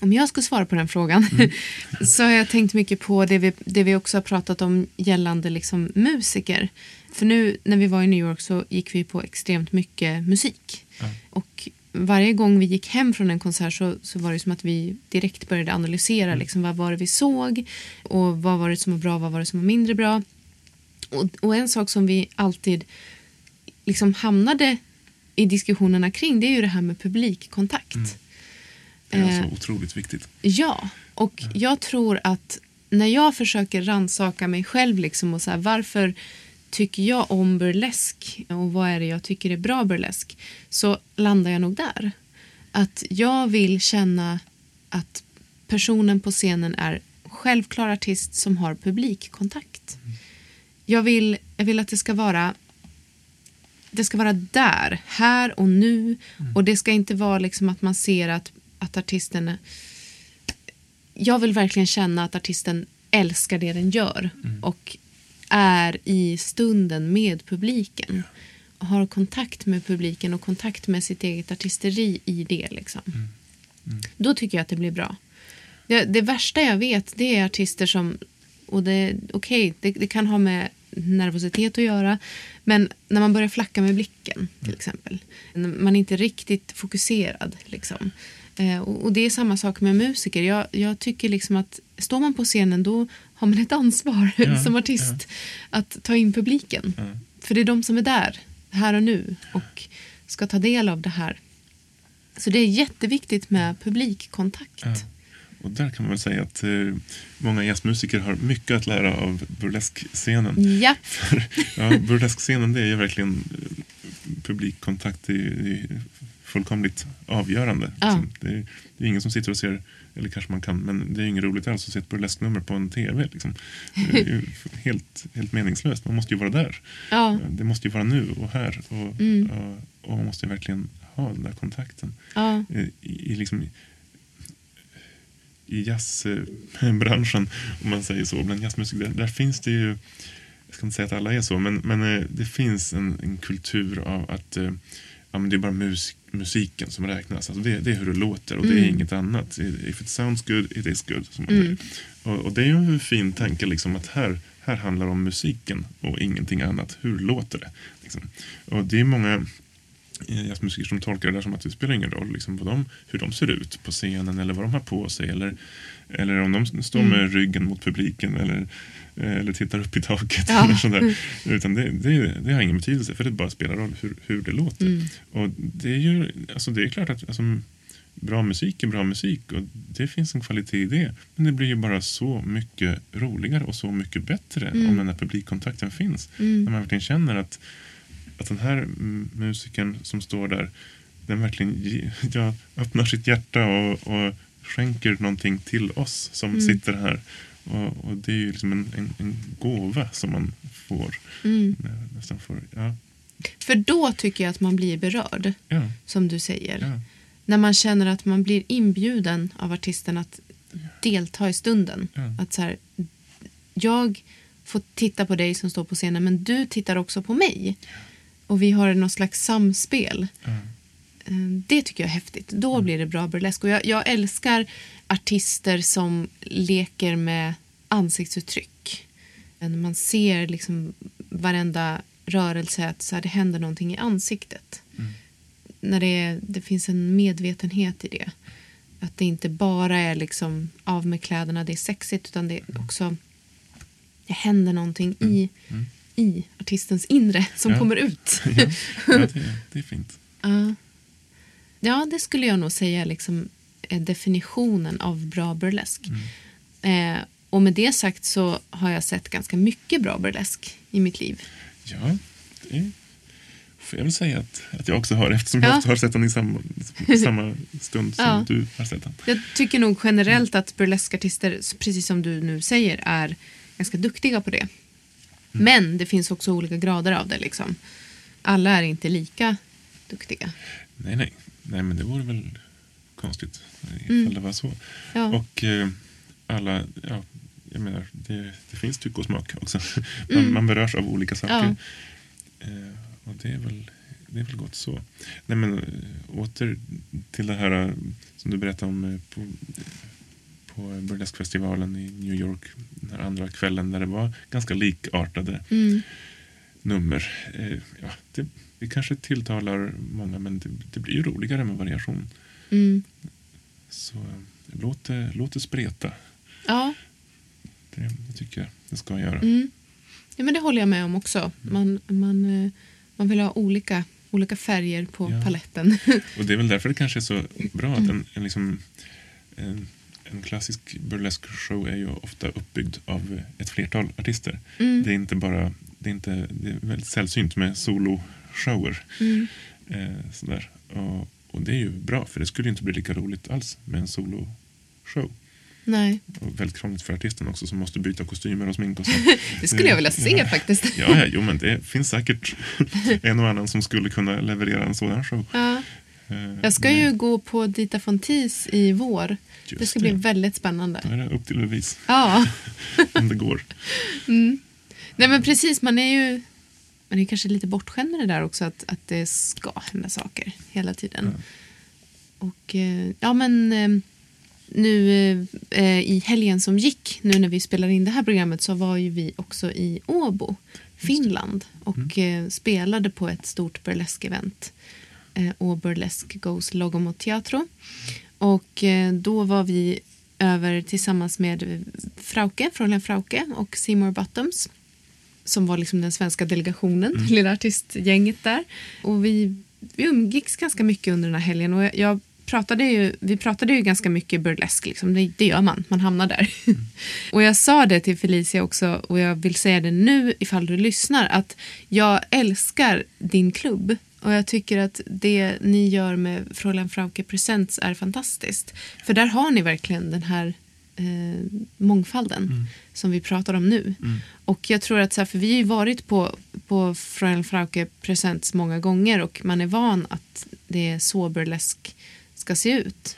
om jag ska svara på den frågan, så har jag tänkt mycket på det vi, det vi också har pratat om gällande liksom musiker. För nu när vi var i New York så gick vi på extremt mycket musik. Och varje gång vi gick hem från en konsert så, så var det som att vi direkt började analysera liksom, vad var det vi såg och vad var det som var bra, vad var det som var mindre bra. Och, och en sak som vi alltid liksom hamnade i diskussionerna kring det är ju det här med publikkontakt. Är Eh. så otroligt viktigt. Ja, och jag tror att när jag försöker ransaka mig själv liksom och så här, varför tycker jag om burlesk och vad är det jag tycker är bra burlesk så landar jag nog där. Att jag vill känna att personen på scenen är självklar artist som har publikkontakt. Jag vill, jag vill att det ska vara det ska vara där, här och nu. Och det ska inte vara liksom att man ser att, att artisten... Jag vill verkligen känna att artisten älskar det den gör och är i stunden med publiken. Och har kontakt med publiken och kontakt med sitt eget artisteri i det. Liksom. Då tycker jag att det blir bra. Det, det värsta jag vet det är artister som... och det, Okej, det, det kan ha med nervositet att göra. Men när man börjar flacka med blicken till exempel. När Man är inte riktigt fokuserad. Liksom. Eh, och, det är samma sak med musiker. Jag, jag tycker liksom att står man på scenen då har man ett ansvar Ja, som artist att ta in publiken. För det är de som är där, här och nu och ska ta del av det här. Så det är jätteviktigt med publikkontakt. Ja. Och där kan man väl säga att eh, många jazzmusiker har mycket att lära av burleskscenen. Ja. För, ja, burleskscenen det är ju verkligen eh, publikkontakt i, i fullkomligt avgörande. Ja. Liksom. Det, är, det är ingen som sitter och ser, eller kanske man kan, men det är inget roligt alls att se ett burlesknummer på en TV. Liksom. Det är ju helt, helt meningslöst. Man måste ju vara där. Ja. Det måste ju vara nu och här. Och, Mm. och, och man måste ju verkligen ha den där kontakten. Ja. I, i, liksom, i jazzbranschen, om man säger så, bland jazzmusiker, där, där finns det ju, jag ska inte säga att alla är så, men, men eh, det finns en, en kultur av att eh, ja, men det är bara mus, musiken som räknas. Alltså det, det är hur det låter och det är inget annat. If it sounds good, it is good. Som man säger. Och, och det är ju en fin tanke liksom att här, här handlar det om musiken och ingenting annat. Hur låter det? Liksom. Och det är många jazzmusiker som tolkar det där som att det spelar ingen roll liksom, vad de, hur de ser ut på scenen eller vad de har på sig eller, eller om de står med ryggen mot publiken eller, eller tittar upp i taket. Ja. Eller sådär. Utan det, det, det har ingen betydelse för det bara spelar roll hur, hur det låter. Och det är ju alltså det är klart att alltså, bra musik är bra musik och det finns en kvalitet i det. Men det blir ju bara så mycket roligare och så mycket bättre om den här publikkontakten finns. När man verkligen känner att att den här mm, musikern som står där, den verkligen ge, ja, öppnar sitt hjärta och, och skänker någonting till oss som sitter här. Och, och det är ju liksom en, en, en gåva som man får. Nä- Nästan får ja, För då tycker jag att man blir berörd, ja, som du säger. ja, När man känner att man blir inbjuden av artisten att delta i stunden. Att så här, jag får titta på dig som står på scenen men du tittar också på mig. Och vi har något slags samspel. ja. Eh, Det tycker jag är häftigt. Då blir det bra burlesk. Och jag, jag älskar artister som leker med ansiktsuttryck. När man ser liksom varenda rörelse att så här, det händer någonting i ansiktet. När det, det finns en medvetenhet i det. Att det inte bara är liksom av med kläderna, det är sexigt utan det är också det händer någonting i, i artistens inre som Ja. kommer ut. ja, ja det, det är fint. Ja. ja, det skulle jag nog säga liksom, är definitionen av bra burlesk. Eh, och med det sagt så har jag sett ganska mycket bra burlesk i mitt liv. Ja, det får jag väl säga att, att jag också har eftersom Ja. jag har sett den i samma, samma stund som Ja. du har sett den. Jag tycker nog generellt att burleskartister, precis som du nu säger, är ganska duktiga på det. Men det finns också olika grader av det. Liksom. Alla är inte lika duktiga. Nej, nej. Nej, men det vore väl konstigt ifall det var så. Mm. Ja. Och eh, alla, ja, jag menar, det, det finns tycke och smak också. Man, Mm. man berörs av olika saker. Eh, och det är väl, det är väl gott så. Nej, men eh, åter till det här eh, som du berättade om eh, på, på Burleskfestivalen i New York den andra kvällen där det var ganska likartade Mm. nummer. Eh, ja, det, det kanske tilltalar många men det, det blir ju roligare med variation. Mm. Så eh, låt det, låt det spreta. Ja, Det, det tycker jag det ska göra. Mm. Ja, men det håller jag med om också. Man, man, eh, man vill ha olika, olika färger på Ja. paletten. Och det är väl därför det kanske är så bra att en, en, liksom, en, en klassisk burlesk show är ju ofta uppbyggd av ett flertal artister. Mm. Det är inte bara, det är, inte, det är väldigt sällsynt med soloshower. Mm. Eh, sådär. Och, och det är ju bra för det skulle inte bli lika roligt alls med en soloshow. Nej, Och väldigt krångligt för artisten också som måste byta kostymer och smink och så. det skulle jag vilja se Ja. faktiskt. Ja, ja, jo, men det finns säkert en och annan som skulle kunna leverera en sådan show. Ja. Eh, Jag ska men ju gå på Dita Fontis i vår. Just det ska det. bli väldigt spännande. är det upp till bevis Ja, om det går. nej men precis. Man är ju man är kanske lite bortskämd med det där också. Att, att det ska hända saker hela tiden. Och eh, ja men eh, nu eh, i helgen som gick, nu när vi spelar in det här programmet så var ju vi också i Åbo, Finland och eh, spelade på ett stort burlesk-event. Eh, och Burlesque Goes Logomo Teatro. Och eh, då var vi över tillsammans med Frauke, Fräulein Frauke och Seymour Bottoms som var liksom den svenska delegationen, lilla artistgänget där. Och vi, vi umgicks ganska mycket under den här helgen och jag, jag pratade ju, vi pratade ju ganska mycket burlesk, liksom. det, det gör man, man hamnar där. och jag sa det till Felicia också och jag vill säga det nu ifall du lyssnar att jag älskar din klubb Och jag tycker att det ni gör med Fräulein Frauke Presents är fantastiskt. För där har ni verkligen den här eh, mångfalden som vi pratar om nu. Och jag tror att, så här, för vi har ju varit på, på Fräulein Frauke Presents många gånger och man är van att det är så burlesk ska se ut.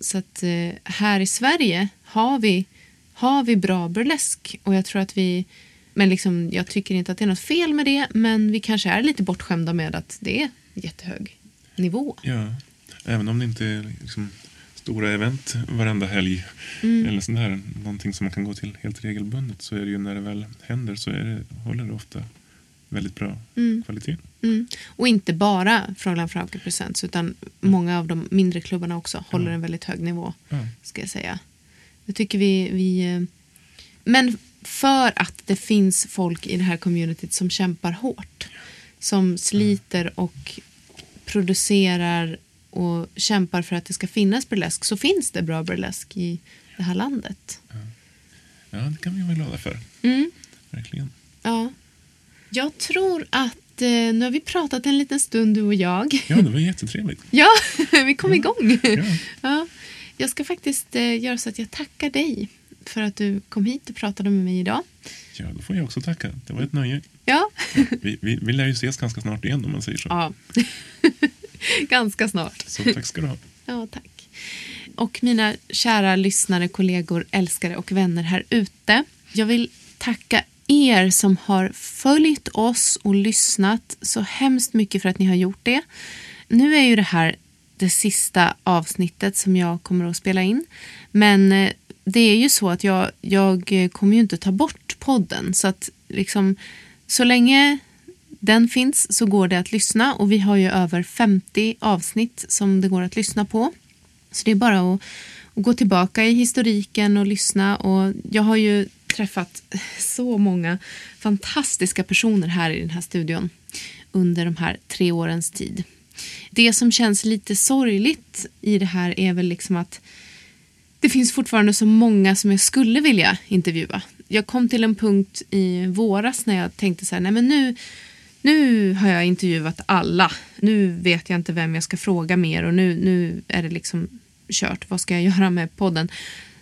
Så att eh, här i Sverige har vi, har vi bra burlesk och jag tror att vi men liksom, jag tycker inte att det är något fel med det men vi kanske är lite bortskämda med att det är jättehög nivå. Ja, även om det inte är liksom stora event varenda helg Mm. eller sånt någonting som man kan gå till helt regelbundet så är det ju när det väl händer så är det, håller det ofta väldigt bra kvalitet. Mm. Och inte bara Fräulein Frauke Presents utan många av de mindre klubbarna också håller en väldigt hög nivå. Ska jag säga. Jag tycker vi, vi... eh, Men för att det finns folk i det här communityt som kämpar hårt. Som sliter och producerar och kämpar för att det ska finnas burlesk så finns det bra burlesk i det här landet. Ja, det kan vi vara glada för. Mm. Verkligen. Ja. Jag tror att eh, nu har vi pratat en liten stund du och jag. Ja, det var jättetrevligt. Ja, vi kom igång. Ja. Ja. Jag ska faktiskt eh, göra så att jag tackar dig för att du kom hit och pratade med mig idag. Ja, då får jag också tacka. Det var ett nöje. Ja, Vi, vi, vi lär ju ses ganska snart igen om man säger så. ja. ganska snart. Så tack ska du ha. Ja, tack. Och mina kära lyssnare, kollegor, älskare och vänner här ute. Jag vill tacka er som har följt oss och lyssnat så hemskt mycket för att ni har gjort det. Nu är ju det här det sista avsnittet som jag kommer att spela in. Men eh, det är ju så att jag, jag eh, kommer ju inte ta bort podden. Så att liksom, så länge den finns så går det att lyssna och vi har ju över 50 avsnitt som det går att lyssna på. Så det är bara att, att gå tillbaka i historiken och lyssna. Och jag har ju träffat så många fantastiska personer här i den här studion under de här tre årens tid. Det som känns lite sorgligt i det här är väl liksom att det finns fortfarande så många som jag skulle vilja intervjua. Jag kom till en punkt i våras när jag tänkte så här, nej men nu, nu har jag intervjuat alla. Nu vet jag inte vem jag ska fråga mer och nu, nu är det liksom kört. Vad ska jag göra med podden?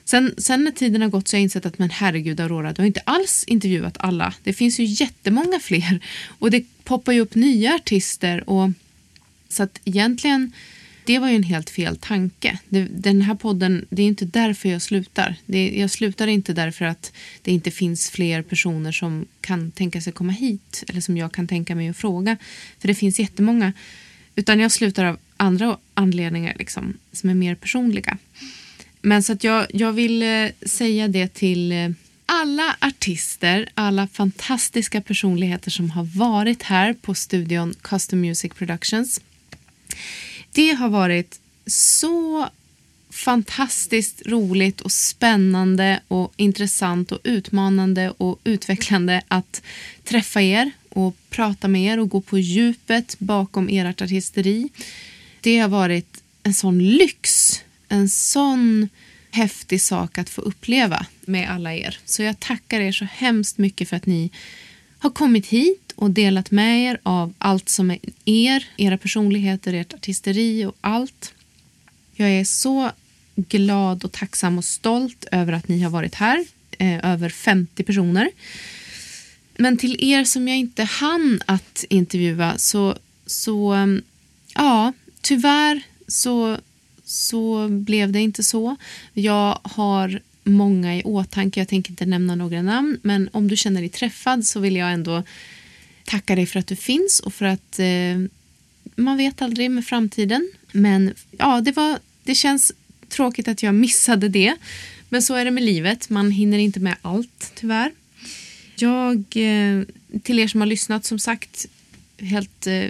Sen, sen när tiden har gått så har jag insett att men herregud Aurora, du har inte alls intervjuat alla. Det finns ju jättemånga fler och det poppar ju upp nya artister och så att egentligen, det var ju en helt fel tanke. Det, den här podden, det är inte därför jag slutar. Jag slutar inte därför att det inte finns fler personer som kan tänka sig komma hit eller som jag kan tänka mig att fråga. För det finns jättemånga. Utan jag slutar av andra anledningar liksom, som är mer personliga. Men så att jag, jag vill eh, säga det till eh, alla artister, alla fantastiska personligheter som har varit här på studion Custom Music Productions. Det har varit så fantastiskt roligt och spännande och intressant och utmanande och utvecklande att träffa er och prata med er och gå på djupet bakom ert artisteri. Det har varit en sån lyx, en sån häftig sak att få uppleva med alla er. Så jag tackar er så hemskt mycket för att ni har kommit hit och delat med er av allt som är er, era personligheter, ert artisteri och allt. Jag är så glad och tacksam och stolt över att ni har varit här, eh, över 50 personer. Men till er som jag inte hann att intervjua så, så mm, ja, tyvärr så, så blev det inte så. Jag har många i åtanke, jag tänker inte nämna några namn, men om du känner dig träffad så vill jag ändå tacka dig för att du finns och för att eh, man vet aldrig med framtiden. Men ja, det, var, det känns tråkigt att jag missade det. Men så är det med livet, man hinner inte med allt tyvärr. Jag, eh, till er som har lyssnat, som sagt, helt eh,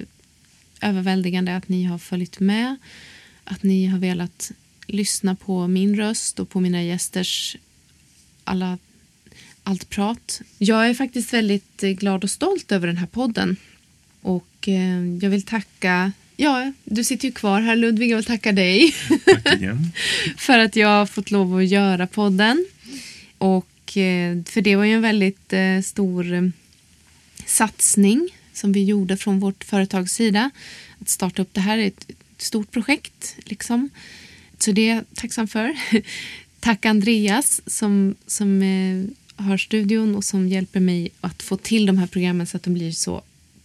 överväldigande att ni har följt med. Att ni har velat lyssna på min röst och på mina gästers alla, allt prat. Jag är faktiskt väldigt eh, glad och stolt över den här podden. Och eh, jag vill tacka, ja, du sitter ju kvar här Ludvig, jag vill tacka dig Tack igen. för att jag har fått lov att göra podden. Och eh, för det var ju en väldigt eh, stor eh, satsning som vi gjorde från vårt företags sida. Att starta upp det här är ett stort projekt. Liksom. Så det är jag tacksam för. Tack Andreas som, som Hörstudion har studion och som hjälper mig att få till de här programmen så att de blir så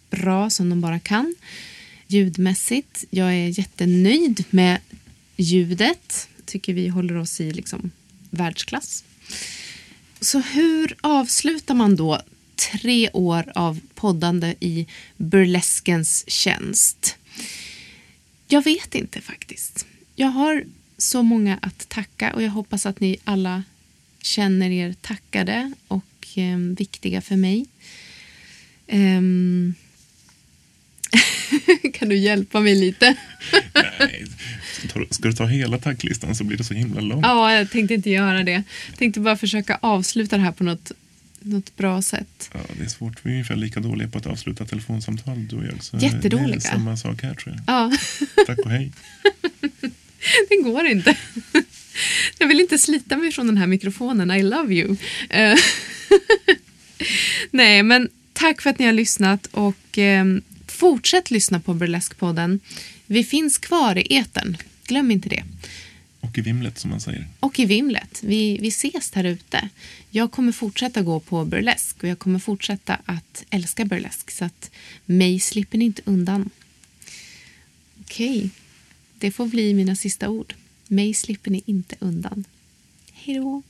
bra som de bara kan. Ljudmässigt. Jag är jättenöjd med ljudet. Tycker vi håller oss i liksom världsklass. Så hur avslutar man då tre år av poddande i burleskens tjänst? Jag vet inte faktiskt. Jag har så många att tacka och jag hoppas att ni alla känner er tackade och eh, viktiga för mig. Um... kan du hjälpa mig lite? Nej, ska du ta hela tacklistan så blir det så himla långt. Ja, jag tänkte inte göra det. Jag tänkte bara försöka avsluta det här på något, något bra sätt. Ja, det är svårt. Vi är ungefär lika dåliga på att avsluta telefonsamtal, du och jag. Så Jättedåliga. Samma sak här tror jag. Ja. Tack och hej. det går inte. Jag vill inte slita mig från den här mikrofonen. I love you. Eh, Nej, men tack för att ni har lyssnat och eh, fortsätt lyssna på Burlesque-podden. Vi finns kvar i etern. Glöm inte det. Och i vimlet som man säger. Och i vimlet. Vi, vi ses där ute. Jag kommer fortsätta gå på burlesk och jag kommer fortsätta att älska burlesk så att mig slipper ni inte undan. Okej, okay. det får bli mina sista ord. Mig slipper ni inte undan. Hej då!